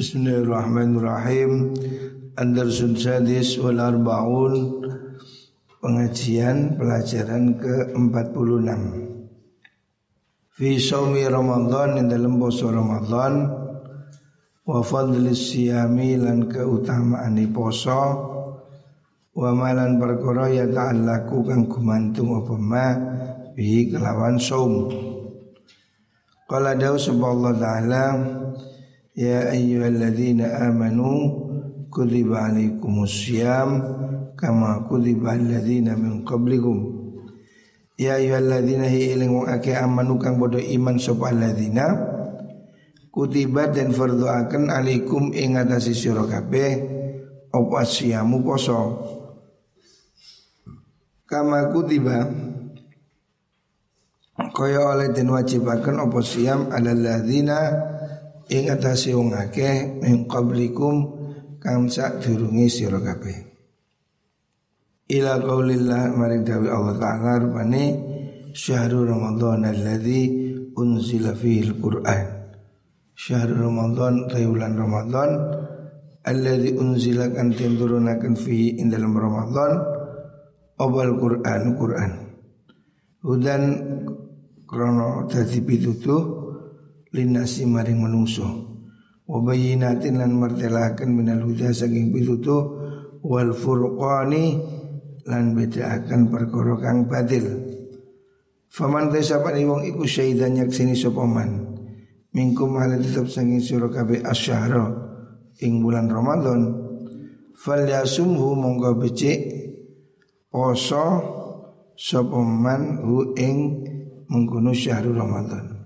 Bismillahirrahmanirrahim. Andarsun Sadis wal Arbaun. Pengajian pelajaran ke-46. Fi sawmi Ramadan dalam poso Ramadan. Wa fadlis siyami lan keutamaan poso Wa malan perkara ya ta'allaku kang gumantung apa ma Bihi kelawan saum. Qala dawu Allah ta'ala Ya ayyuhalladzina amanu kutiba alaikumus syiyam kama kutiba alladzina min qablikum. Ya ayyuhalladzina hi iling wong akeh amanu kang bodo iman sapa alladzina kutiba dan fardhuaken alaikum ing atase sira kabeh apa syamu poso. Kama kutiba kaya oleh den wajibaken apa siyam alal ladzina ing atase wong akeh min qablikum kang sak durunge sira kabeh. Ila qaulillah maring dawi Allah taala rupane syahrul ramadan alladzi unzila fihi alquran syahrul ramadan tayulan ramadan alladzi unzila kan turunaken fihi ing dalam ramadan abal quran quran. Hudan krono dadi pitutuh linasi maring menungso wa bayyinatin lan martelaken minal huda saking pitutu wal furqani lan bedaaken perkara kang batil. Faman tesapani wong iku syahidan yaksini sapa man? Mingkum hal tetep saking sira kabeh asyhara ing bulan Ramadan. Falyasumhu monggo becik poso sapa man hu ing mengkono syahrul Ramadan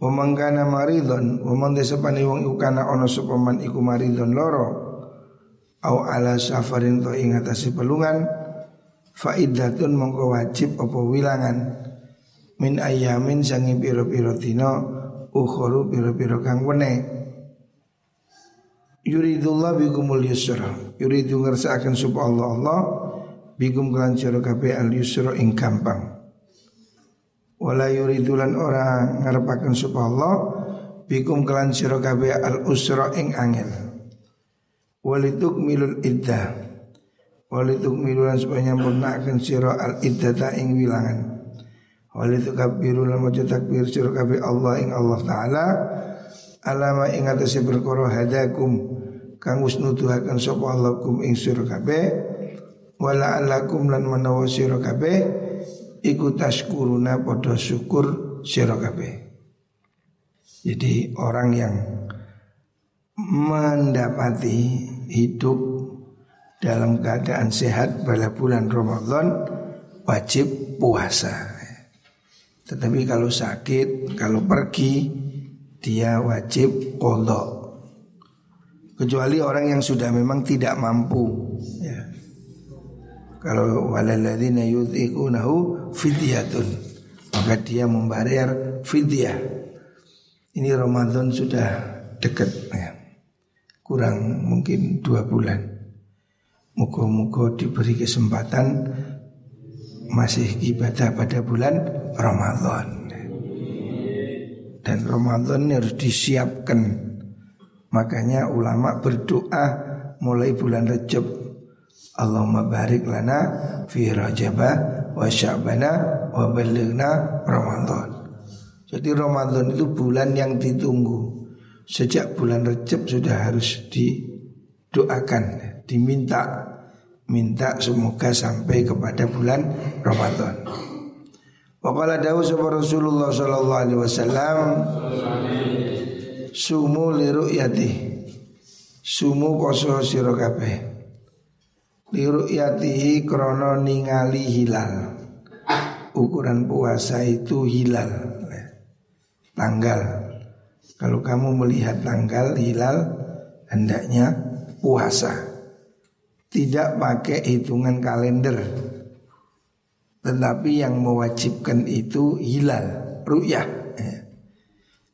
Wa mangkana maridon Wa man desapani wong iku kana ono sopaman iku maridon loro Au ala safarin to ingatasi pelungan Faidatun mongko wajib apa wilangan. Min ayamin sangi piro-piro tino Ukhoru piro-piro kang wene Yuridullah bikumul yusra Yuridu ngersaakan subha Allah Allah Bikum kelan kabeh al yusra ing gampang wala yuridulan ora ngarepaken sapa Allah bikum kelan sira kabeh al usra ing angel. Walituk milul iddah walituk milulan supaya nyampurnaken sira al iddata ing wilangan. Walituk kabiru lan maca takbir sira kabeh Allah ing Allah taala. Alama ing atase perkara hadakum kang wis nuduhaken sapa Allah kum ing sira kabeh. Wala alakum lan menawa sira kabeh iku taskuruna podo syukur sira Jadi orang yang mendapati hidup dalam keadaan sehat pada bulan Ramadan wajib puasa. Tetapi kalau sakit, kalau pergi dia wajib kodok. Kecuali orang yang sudah memang tidak mampu ya. Kalau waladina yudhikunahu fidyatun. Maka dia membayar fidyah. Ini Ramadan sudah dekat ya. Kurang mungkin dua bulan. Muka-muka diberi kesempatan Masih ibadah pada bulan Ramadan. Dan Ramadan harus disiapkan. Makanya ulama berdoa mulai bulan Rejab Allahumma barik lana fi rajaba wa sya'bana wa balighna Ramadan. Jadi Ramadan itu bulan yang ditunggu. Sejak bulan Rejab sudah harus didoakan, diminta minta semoga sampai kepada bulan Ramadan. Waqala dawu sapa Rasulullah sallallahu alaihi wasallam sumu li ru'yati. Sumu poso sira kabeh liru'yatihi krono ningali hilal. Ukuran puasa itu hilal. Tanggal. Kalau kamu melihat tanggal hilal hendaknya puasa. Tidak pakai hitungan kalender. Tetapi yang mewajibkan itu hilal ru'yah.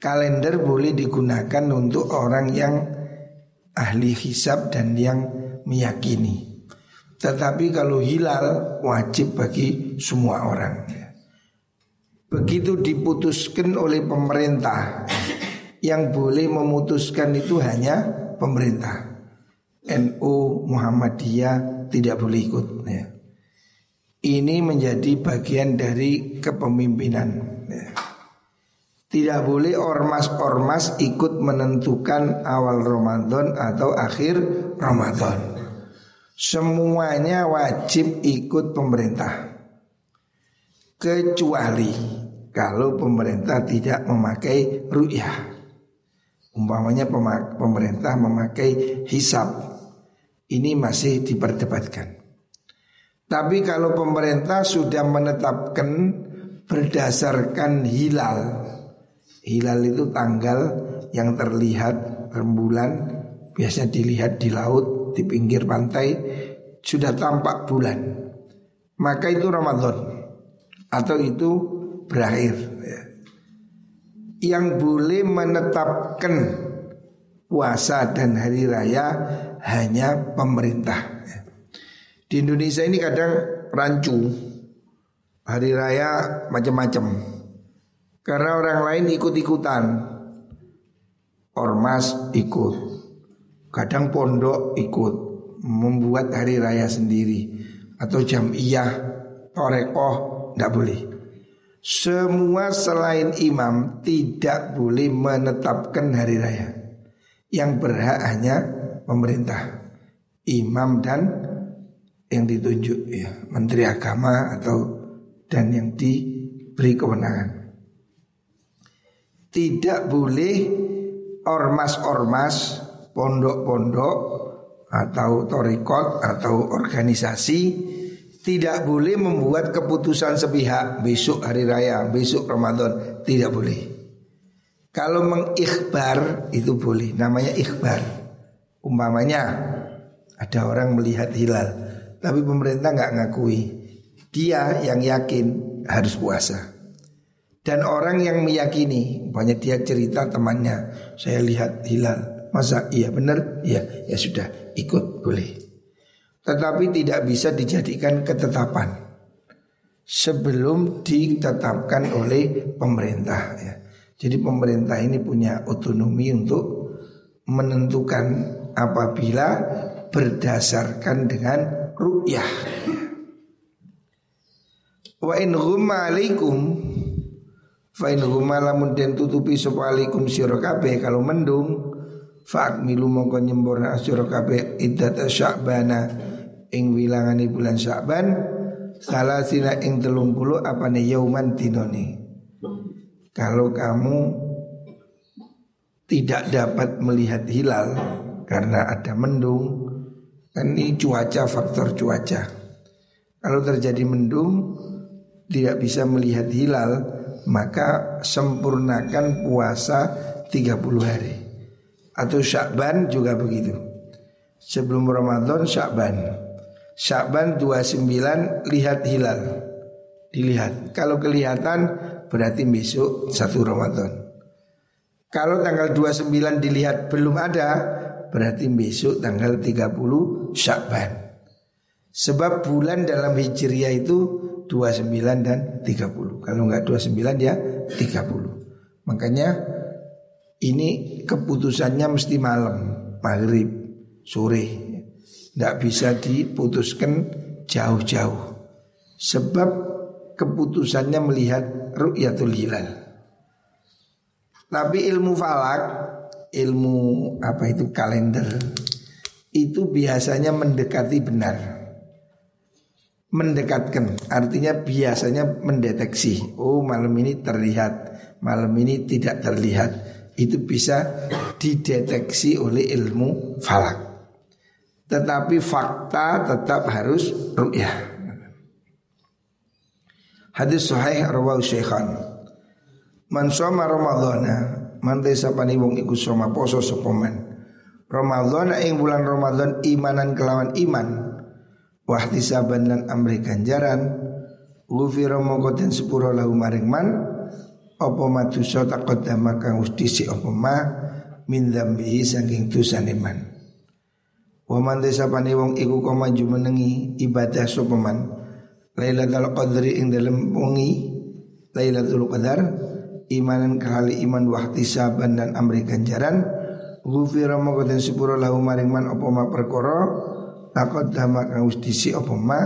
Kalender boleh digunakan untuk orang yang ahli hisab dan yang meyakini tetapi kalau hilal wajib bagi semua orang. Begitu diputuskan oleh pemerintah Yang boleh memutuskan itu hanya pemerintah. NU Muhammadiyah tidak boleh ikut ya. Ini menjadi bagian dari kepemimpinan ya. Tidak boleh ormas-ormas ikut menentukan awal Ramadan atau akhir Ramadan Semuanya wajib ikut pemerintah. Kecuali kalau pemerintah tidak memakai ru'yah. Umpamanya pemerintah memakai hisab. Ini masih diperdebatkan. Tapi kalau pemerintah sudah menetapkan berdasarkan hilal Hilal itu tanggal yang terlihat rembulan Biasanya dilihat di laut, di pinggir pantai Sudah tampak bulan Maka itu Ramadan Atau itu berakhir ya yang boleh menetapkan puasa dan hari raya hanya pemerintah. Di Indonesia ini kadang rancu hari raya macam-macam. Karena orang lain ikut-ikutan. Ormas ikut. Kadang pondok ikut membuat hari raya sendiri atau jamiyah torekoh tidak boleh. Semua selain imam tidak boleh menetapkan hari raya. Yang berhak hanya pemerintah, imam dan yang ditunjuk ya, menteri agama atau dan yang diberi kewenangan. Tidak boleh ormas-ormas, pondok-pondok atau torikot atau organisasi tidak boleh membuat keputusan sepihak besok hari raya, besok Ramadan, tidak boleh. Kalau mengikhbar itu boleh, namanya ikhbar. Umpamanya ada orang melihat hilal, tapi pemerintah nggak ngakui. Dia yang yakin harus puasa. Dan orang yang meyakini, umpamanya dia cerita temannya, saya lihat hilal. Masa iya benar? Iya, ya sudah ikut boleh. Tetapi tidak bisa dijadikan ketetapan Sebelum ditetapkan oleh pemerintah ya. Jadi pemerintah ini punya otonomi untuk menentukan apabila berdasarkan dengan ru'yah Wa in ghumma alaikum Fa in ghumma lamun den tutupi sapa alaikum sira kalau mendung Fa'akmilu mongko nyempurna sira kabeh iddat sya'bana ing wilangane bulan Sya'ban salasina ing telung puluh apa nih yauman dinoni. Kalau kamu tidak dapat melihat hilal karena ada mendung, kan ini cuaca faktor cuaca. Kalau terjadi mendung tidak bisa melihat hilal, maka sempurnakan puasa 30 hari. Atau Syakban juga begitu. Sebelum Ramadan Syakban. Syakban 29 lihat hilal. Dilihat. Kalau kelihatan berarti besok satu Ramadan. Kalau tanggal 29 dilihat belum ada Berarti besok tanggal 30 Syakban. Sebab bulan dalam Hijriah itu 29 dan 30 Kalau enggak 29 ya 30 Makanya ini keputusannya mesti malam Maghrib Sore. Tidak bisa diputuskan jauh-jauh. Sebab keputusannya melihat ru'yatul hilal. Tapi ilmu falak Ilmu apa itu kalender Itu biasanya mendekati benar. Mendekatkan Artinya biasanya mendeteksi. Oh malam ini terlihat Malam ini tidak terlihat Itu bisa dideteksi oleh ilmu falak tetapi fakta tetap harus ru'yah. Hadis sahih rawahu Syekhan. Man shoma Ramadhana, man desapani wong iku soma poso sapa man. Ramadhana ing bulan Ramadan imanan kelawan iman. Wahtisaban lan amri ganjaran. Ghufira mongko den sepuro lahu maring man. Apa madusa taqaddama kang wis dhisik apa ma min dzambihi saking dosane man. Waman desa pani wong iku koma menengi ibadah sopaman Lailatul Qadri ing dalam wengi Lailatul Qadar imanan kali iman wahtisaban dan amri ganjaran Gufira mongko den sepuro lahu maring man apa ma perkara takut dama kang wis disi apa ma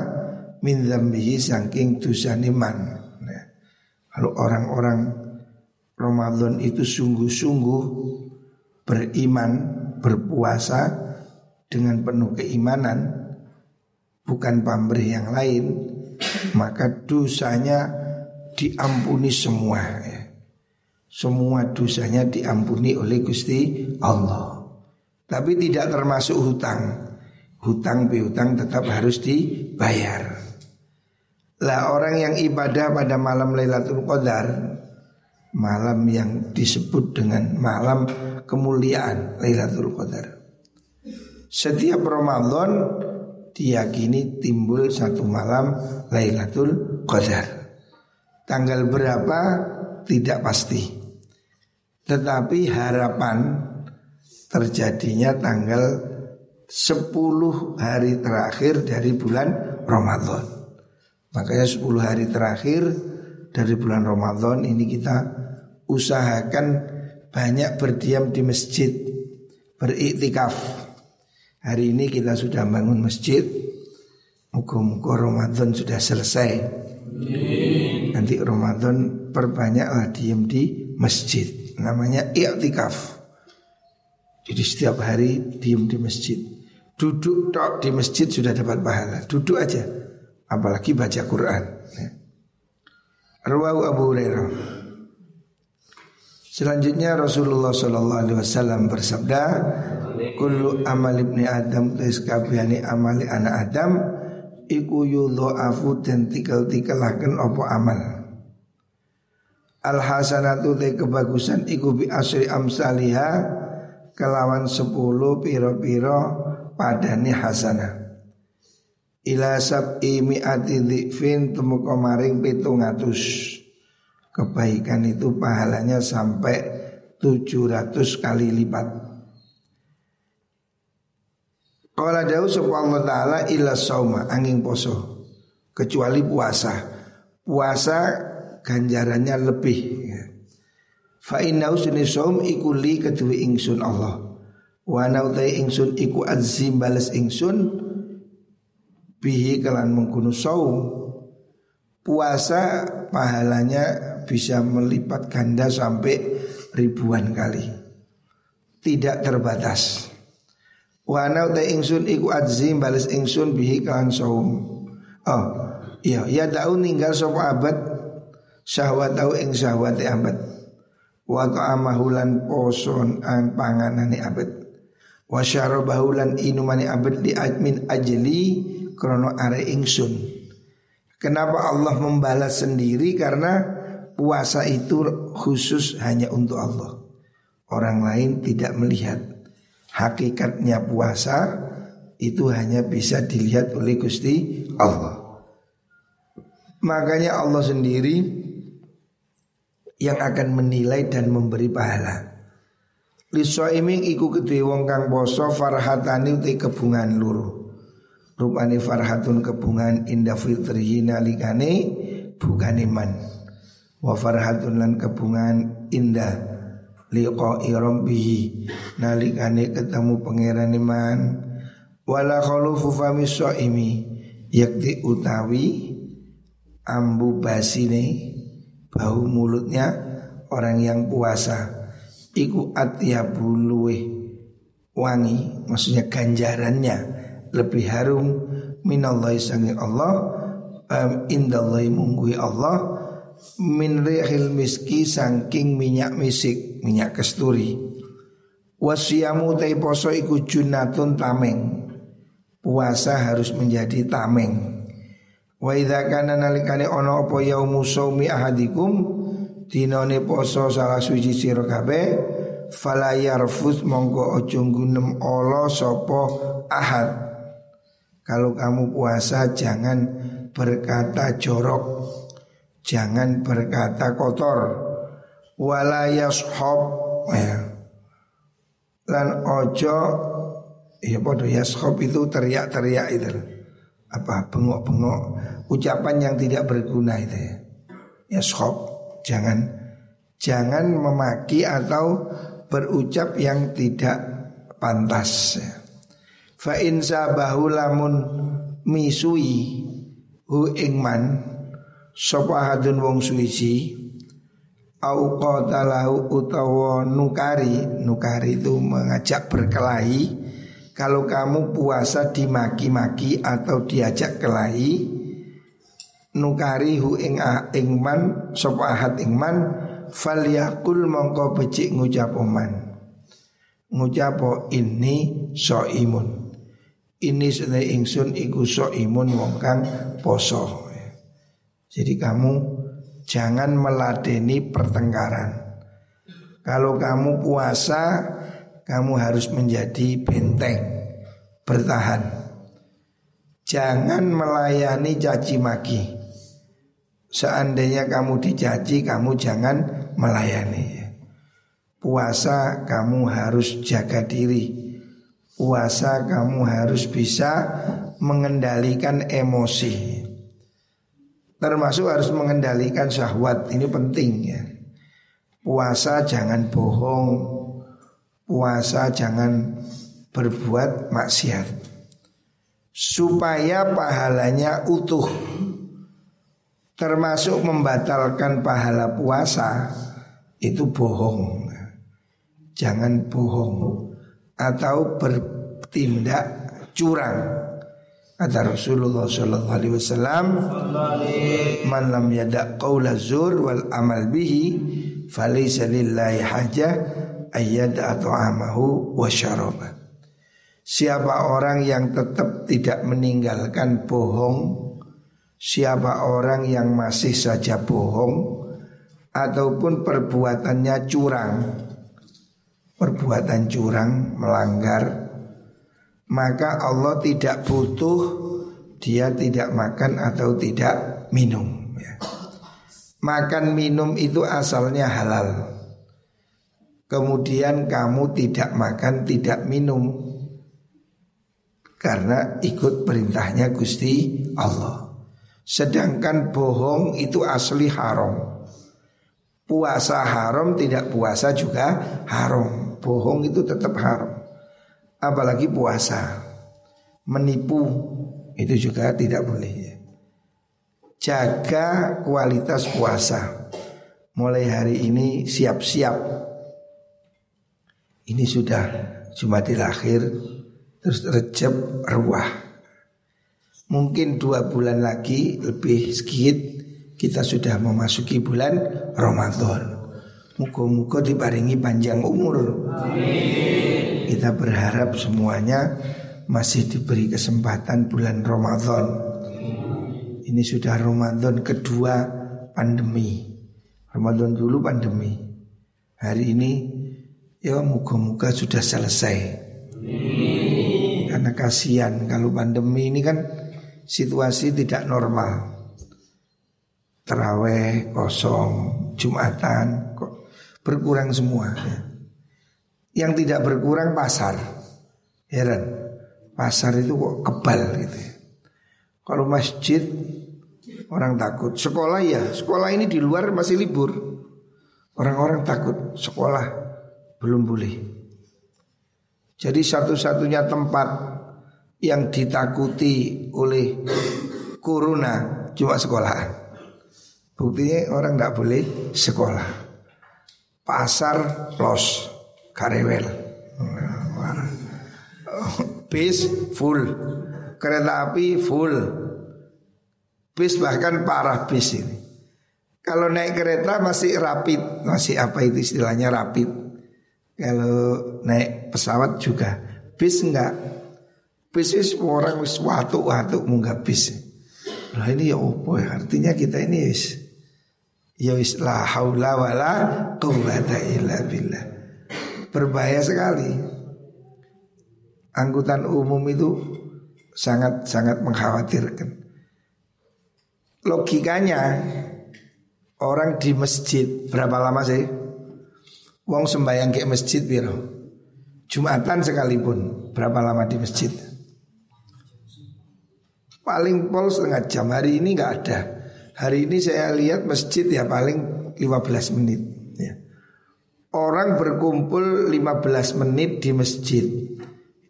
min dzambihi saking dosane man. Nah, kalau orang-orang Ramadan itu sungguh-sungguh beriman, berpuasa dengan penuh keimanan, bukan pamrih yang lain, maka dosanya diampuni semua. Ya semua dosanya diampuni oleh Gusti Allah. Tapi tidak termasuk hutang. Hutang piutang tetap harus dibayar. Lah orang yang ibadah pada malam Lailatul Qadar, malam yang disebut dengan malam kemuliaan Lailatul Qadar. Setiap Ramadan diyakini timbul satu malam Lailatul Qadar. Tanggal berapa tidak pasti. Tetapi harapan terjadinya tanggal 10 hari terakhir dari bulan Ramadan. Makanya 10 hari terakhir dari bulan Ramadan ini kita usahakan banyak berdiam di masjid, beriktikaf. Hari ini kita sudah bangun masjid. Muka-muka Ramadan sudah selesai. Nanti Ramadan perbanyaklah diam di masjid namanya i'tikaf. Jadi setiap hari diem di masjid. Duduk tok di masjid sudah dapat pahala. Duduk aja. Apalagi baca Quran. Ya. Abu Hurairah. Selanjutnya Rasulullah Shallallahu Alaihi Wasallam bersabda, "Kullu amal ibni Adam tes kabehane amali anak Adam iku afu dan tikel-tikelaken opo amal." Al hasanatu te kebagusan iku bi asri amsaliha kelawan sepuluh piro-piro padani hasanah. Ila sab'i mi'ati dhifin temu maring pitungatus. Kebaikan itu pahalanya sampai 700 kali lipat. Qala dawu Allah taala illa sauma angin poso kecuali puasa. Puasa ganjarannya lebih ya. Fa inna usni saum iku li kedue ingsun Allah. Wa nautai ingsun iku azim balas ingsun bihi kelan mengkunu saum. Puasa pahalanya bisa melipat ganda sampai ribuan kali. Tidak terbatas. Wa nautai ingsun iku azim balas ingsun bihi kelan saum. Oh, iya, ya daun ninggal sapa abad syahwat tau ing syahwat abad wa ta'amahulan poson an panganane abad wa syarabahulan inumane abad di admin ajli krono are ingsun kenapa Allah membalas sendiri karena puasa itu khusus hanya untuk Allah orang lain tidak melihat hakikatnya puasa itu hanya bisa dilihat oleh Gusti Allah makanya Allah sendiri yang akan menilai dan memberi pahala. iming iku kedue wong kang poso farhatani uti kebungan luru. Rupane farhatun kebungan indah fitrihi nalikane bukan iman. Wa farhatun lan kebungan indah liqa'i rabbihi. Nalikane ketemu pangeran iman. Wala khalufu fami imi yakti utawi ambu basine bau mulutnya orang yang puasa. Iku atyabu luwe wangi maksudnya ganjarannya lebih harum. Minallahi sangi Allah um, indallahi munggui Allah min rihil miski sangking minyak misik minyak kesturi. Wasiyamu tai poso iku junatun tameng. Puasa harus menjadi tameng. Wa idza kana nalikane ana apa yaumu saumi ahadikum dinane poso salah suci sira kabeh fala yarfus monggo aja gunem ala sapa ahad. Kalau kamu puasa jangan berkata jorok, jangan berkata kotor. Wala yashab ya. Lan ojo ya bodoh yashab itu teriak-teriak itu apa bengok-bengok ucapan yang tidak berguna itu ya. Ya shop jangan Jangan memaki atau berucap yang tidak pantas. Fa in sabahu lamun misui hu ingman sapa hadun wong suwiji au qatalahu utawa nukari. Nukari itu mengajak berkelahi. Kalau kamu puasa dimaki-maki atau diajak kelahi nukari hu ing ingman sapa ahad ingman falyakul mongko becik ngucap oman. Ngucap ini so imun ini sudah ingsun iku so imun wong kang poso jadi kamu Jangan meladeni pertengkaran. Kalau kamu puasa Kamu harus menjadi benteng Bertahan. Jangan melayani caci maki. Seandainya kamu dicaci Kamu jangan melayani. Puasa kamu harus jaga diri. Puasa kamu harus bisa mengendalikan emosi Termasuk harus mengendalikan syahwat Ini penting ya. Puasa jangan bohong. Puasa jangan berbuat maksiat. Supaya pahalanya utuh. Termasuk membatalkan pahala puasa Itu bohong. Jangan bohong. Atau bertindak curang Kata Rasulullah Sallallahu Alaihi Wasallam, "Man lam yada qaula zur wal amal bihi, falaysa haja ayyada ta'amahu wa syaraba." Siapa orang yang tetap tidak meninggalkan bohong, siapa orang yang masih saja bohong ataupun perbuatannya curang, perbuatan curang melanggar maka Allah tidak butuh dia tidak makan atau tidak minum ya. Makan minum itu asalnya halal. Kemudian kamu tidak makan tidak minum. Karena ikut perintahnya Gusti Allah. Sedangkan bohong itu asli haram. Puasa haram tidak puasa juga haram. Bohong itu tetap haram apalagi puasa menipu itu juga tidak boleh ya. Jaga kualitas puasa. Mulai hari ini siap-siap. Ini sudah Jumatil akhir terus Recep Ruah. Mungkin dua bulan lagi lebih sedikit kita sudah memasuki bulan Ramadan. Muka-muka diparingi panjang umur. Amin. Kita berharap semuanya masih diberi kesempatan bulan Ramadan. Ini sudah Ramadan kedua pandemi. Ramadan dulu pandemi. Hari ini ya muka-muka sudah selesai. Karena kasihan kalau pandemi ini kan situasi tidak normal. Teraweh kosong, Jumatan kok berkurang semua. Ya. Yang tidak berkurang pasar. Heran. Pasar itu kok kebal gitu. Kalau masjid Orang takut. Sekolah ya Sekolah ini di luar masih libur. Orang-orang takut Sekolah belum boleh. Jadi satu-satunya tempat Yang ditakuti oleh Corona Cuma sekolah. Buktinya orang tidak boleh sekolah. Pasar los Karewel. Bis full. Kereta api full. Bis bahkan parah bis ini. Kalau naik kereta masih rapid. Masih apa itu istilahnya rapid. Kalau naik pesawat juga. Bis enggak. Bis is orang wis watu-watu munggah bis. Nah ini ya opo ya? Artinya kita ini wis Ya wis la haula wala quwata illa billah berbahaya sekali. Angkutan umum itu sangat-sangat mengkhawatirkan. Logikanya orang di masjid berapa lama sih? Wong sembahyang ke masjid biro. Jumatan sekalipun berapa lama di masjid? Paling pol setengah jam hari ini nggak ada. Hari ini saya lihat masjid ya paling 15 menit ya. Orang berkumpul 15 menit di masjid.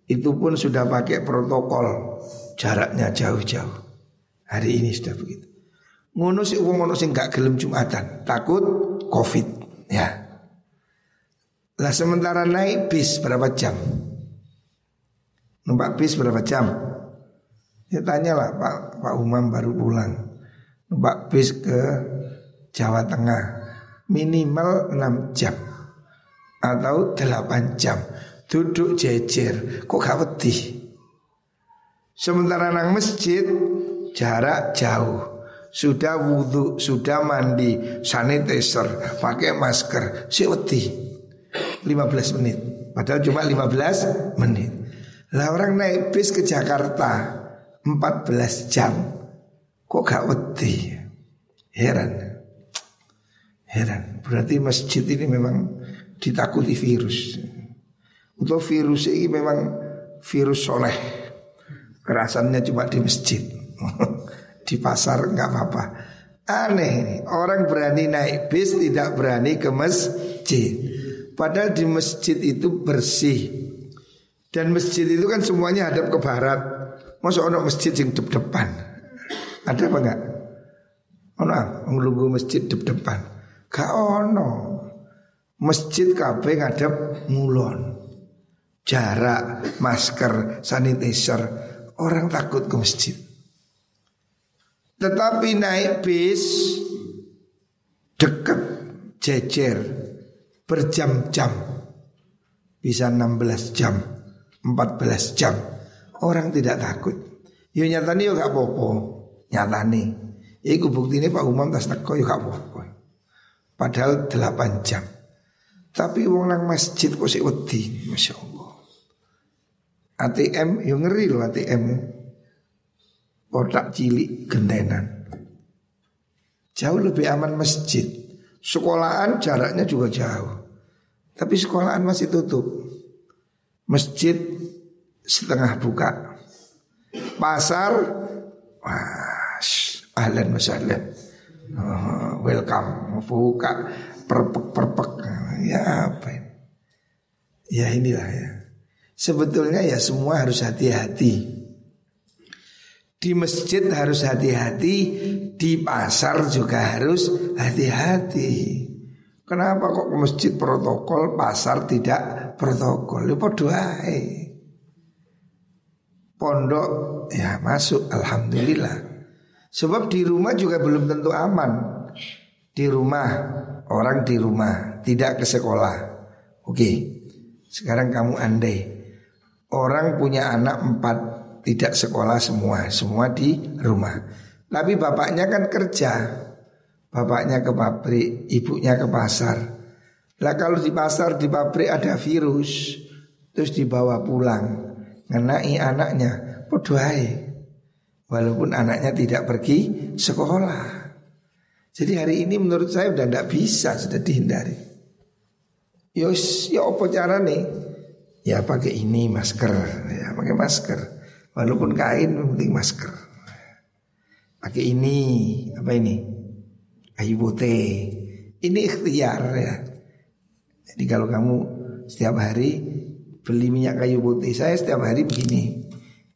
Itu pun sudah pakai protokol. Jaraknya jauh-jauh. Hari ini sudah begitu. Ngono sih uang ngono sih gak gelem Jumatan. Takut covid Ya. Lah sementara naik bis berapa jam? Numpak bis berapa jam? Ya tanyalah Pak, Pak Umam baru pulang. Numpak bis ke Jawa Tengah. Minimal 6 jam atau 8 jam. Duduk jejer. Kok gak wedi? Sementara nang masjid jarak jauh. Sudah wudhu sudah mandi sanitizer pakai masker. Si wedi. 15 menit. Padahal cuma 15 menit. Lah orang naik bis ke Jakarta 14 jam. Kok gak wedi? Heran. Heran. Berarti masjid ini memang ditakuti virus. Untuk virus ini memang virus soleh. Kerasannya cuma di masjid. di pasar nggak apa-apa. Aneh ini orang berani naik bis tidak berani ke masjid. Padahal di masjid itu bersih. Dan masjid itu kan semuanya hadap ke barat. Masa ono masjid yang dep depan? Ada apa enggak? Ono ngelunggu masjid dep depan. Gak ono. Masjid kabeh ngadep mulon. Jarak, masker, sanitizer, orang takut ke masjid. Tetapi naik bis dekat jejer berjam-jam. Bisa 16 jam 14 jam. Orang tidak takut. Yo nyatane yo gak apa-apa. Nyatane. Iku buktine Pak Umam tas teko yo gak apa-apa. Padahal 8 jam tapi wong nang masjid kok sik wedi, Masya Allah. ATM yo ngeri loh ATM. Kotak cilik gentenan. Jauh lebih aman masjid. Sekolahan jaraknya juga jauh. Tapi sekolahan masih tutup. Masjid setengah buka. Pasar wah, ahlan wasahlan. Oh, welcome buka perpek perpek ya apa ini? Ya inilah ya. Sebetulnya ya semua harus hati-hati. Di masjid harus hati-hati, di pasar juga harus hati-hati. Kenapa kok ke masjid protokol, pasar tidak protokol? Lupa doa. Pondok ya masuk, alhamdulillah. Sebab di rumah juga belum tentu aman. Di rumah orang di rumah tidak ke sekolah. Oke, sekarang kamu andai orang punya anak empat tidak sekolah semua, semua di rumah. Tapi bapaknya kan kerja, bapaknya ke pabrik, ibunya ke pasar. Lah kalau di pasar di pabrik ada virus, terus dibawa pulang, ngenai anaknya, podoai. Walaupun anaknya tidak pergi sekolah. Jadi hari ini menurut saya udah tidak bisa sudah dihindari. Yos, ya apa cara nih? Ya pakai ini masker, ya pakai masker. Walaupun kain penting masker. Pakai ini apa ini? Kayu putih. Ini ikhtiar ya. Jadi kalau kamu setiap hari beli minyak kayu putih, saya setiap hari begini.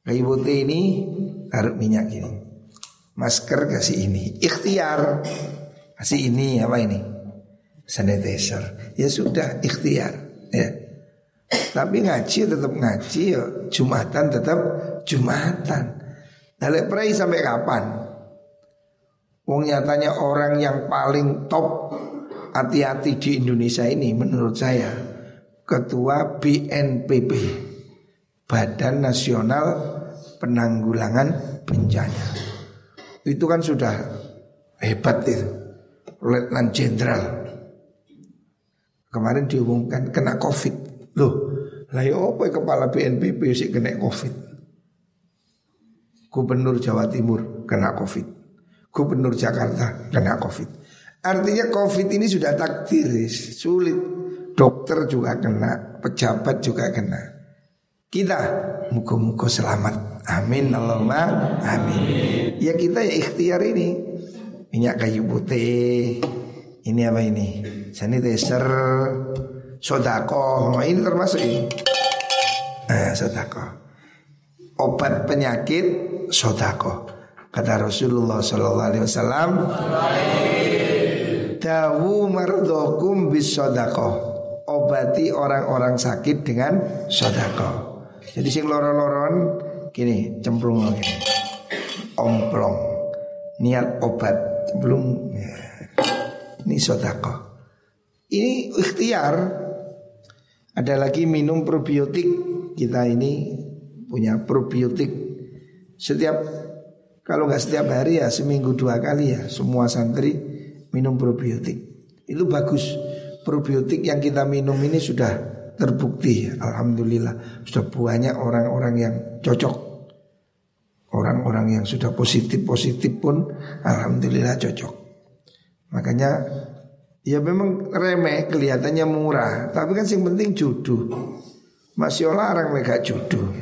Kayu putih ini taruh minyak gini masker kasih ini. Ikhtiar. Kasih ini apa ini? Sanitizer. Ya sudah ikhtiar ya. Tapi ngaji tetap ngaji ya. Jumatan tetap jumatan. Dalek pray sampai kapan? Wong nyatanya orang yang paling top hati-hati di Indonesia ini menurut saya ketua BNPB Badan Nasional Penanggulangan Bencana itu kan sudah hebat itu. Letnan Jenderal. Kemarin diumumkan kena covid. Loh lah ya apa ya kepala BNPB sih kena covid? Gubernur Jawa Timur kena covid. Gubernur Jakarta kena covid. Artinya covid ini sudah takdir sulit. Dokter juga kena pejabat juga kena. Kita muka-muka selamat Amin Allahumma amin. Ya kita ya ikhtiar ini. Minyak kayu putih. Ini apa ini? Sanitizer. sodako. Nah, ini termasuk ini. Eh, sodako. Obat penyakit sodako. Kata Rasulullah Sallallahu Alaihi Wasallam. Dawu mardokum bis sodako. Obati orang-orang sakit dengan sodako. Jadi sing loro-loron gini cemplung gini. Omplong. Niat obat belum ya. Ini sodako. Ini ikhtiar. Ada lagi minum probiotik. Kita ini punya probiotik. Setiap kalau nggak setiap hari ya seminggu dua kali ya semua santri minum probiotik. Itu bagus. Probiotik yang kita minum ini sudah terbukti. Alhamdulillah sudah banyak orang-orang yang cocok. Orang-orang yang sudah positif-positif pun alhamdulillah cocok. Makanya Ya memang remeh kelihatannya murah Tapi kan yang penting jodoh Masih orang mereka jodoh.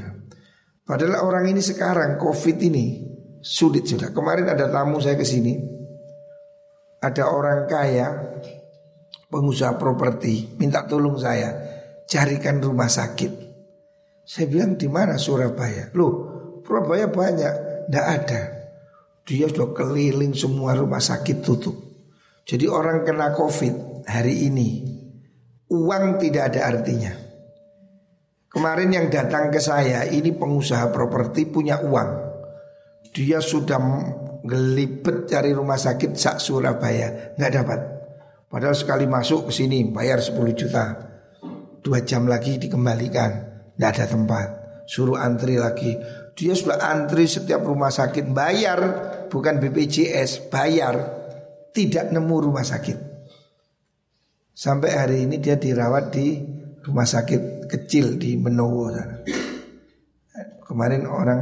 Padahal orang ini sekarang Covid ini Sulit sudah Kemarin ada tamu saya ke sini Ada orang kaya Pengusaha properti Minta tolong saya Carikan rumah sakit. Saya bilang di mana Surabaya? Loh Surabaya banyak. Tidak ada. Dia sudah keliling semua rumah sakit tutup. Jadi orang kena covid hari ini Uang tidak ada artinya. Kemarin yang datang ke saya Ini pengusaha properti punya uang. Dia sudah gelibet cari rumah sakit sak Surabaya nggak dapat. Padahal sekali masuk ke sini bayar 10 juta Dua jam lagi dikembalikan Nggak ada tempat Suruh antri lagi Dia sudah antri setiap rumah sakit Bayar Bukan BPJS Bayar tidak nemu rumah sakit. Sampai hari ini dia dirawat di rumah sakit kecil di Menowo. Kemarin orang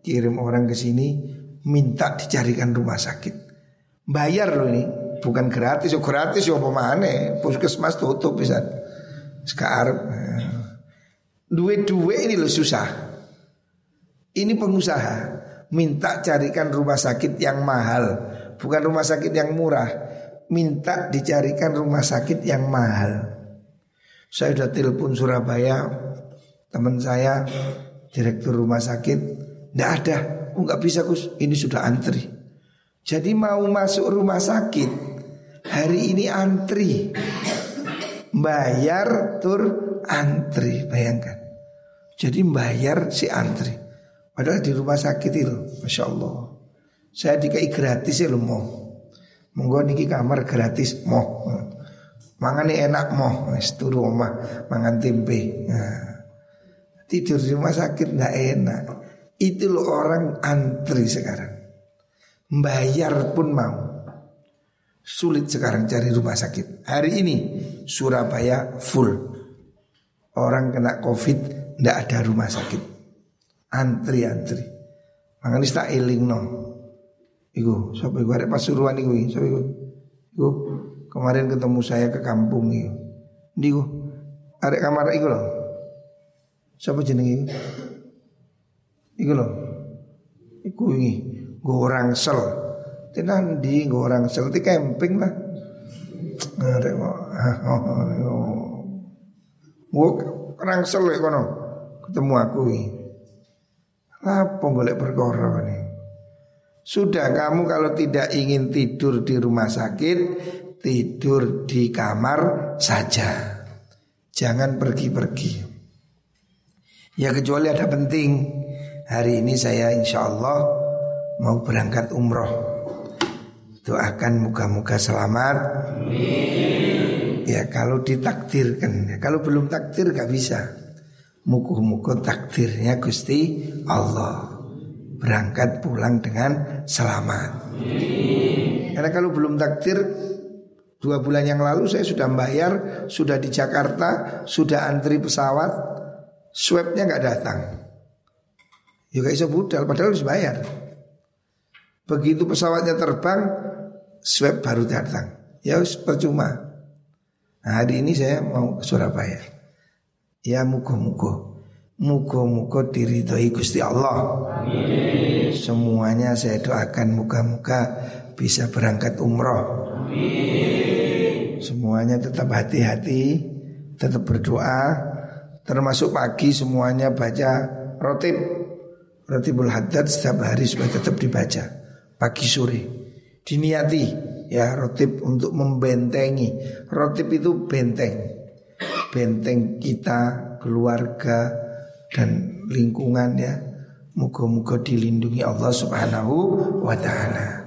kirim orang ke sini minta dicarikan rumah sakit. Bayar loh ini, bukan gratis, oh gratis ya apa mana? Puskesmas tutup bisa. Sekarang duit-duit ini loh susah. Ini pengusaha minta carikan rumah sakit yang mahal bukan rumah sakit yang murah, minta dicarikan rumah sakit yang mahal. Saya sudah telepon Surabaya, teman saya direktur rumah sakit, tidak ada, oh, nggak bisa Gus, ini sudah antri. Jadi mau masuk rumah sakit hari ini antri, bayar tur antri, bayangkan. Jadi bayar si antri. Padahal di rumah sakit itu, masya Allah. Saya dikai gratis ya lo mau. Monggo niki kamar gratis mau. Mangane enak mau, wis turu omah mangan tempe. Nah, tidur di rumah sakit nggak enak. Itu lo orang antri sekarang. Bayar pun mau. Sulit sekarang cari rumah sakit. Hari ini Surabaya full. Orang kena covid ndak ada rumah sakit. Antri-antri. Mangan tak eling no. Iku, siapa iku ada pasuruan iku, siapa iku? Iku kemarin ketemu saya ke kampung iku. Iku ada kamar iku loh. Siapa jeneng iku? Iku loh. Iku ini gorang sel. Tenan di gorang sel di camping lah. Ada kok. Gua rangsel ya kono. Ketemu aku ini. Apa golek perkara nih? Sudah kamu kalau tidak ingin tidur di rumah sakit Tidur di kamar saja Jangan pergi-pergi Ya kecuali ada penting Hari ini saya insya Allah mau berangkat umroh Doakan muka-muka selamat Ya kalau ditakdirkan ya, Kalau belum takdir gak bisa Muka-muka takdirnya Gusti Allah berangkat pulang dengan selamat. Karena kalau belum takdir dua bulan yang lalu saya sudah bayar, sudah di Jakarta, sudah antri pesawat, swabnya nggak datang. Juga ya, iso budal, padahal harus bayar. Begitu pesawatnya terbang, swab baru datang. Ya percuma. Nah, hari ini saya mau ke Surabaya. Ya mugo-mugo. Muka-muka diridhoi Gusti Allah Amin. Semuanya saya doakan muka-muka bisa berangkat umroh Amin. Semuanya tetap hati-hati tetap berdoa termasuk pagi semuanya baca rotib rotibul haddad setiap hari supaya tetap dibaca pagi sore diniati ya rotib untuk membentengi. Rotib itu benteng. Benteng kita keluarga dan lingkungan ya. Muka-muka dilindungi Allah subhanahu wa ta'ala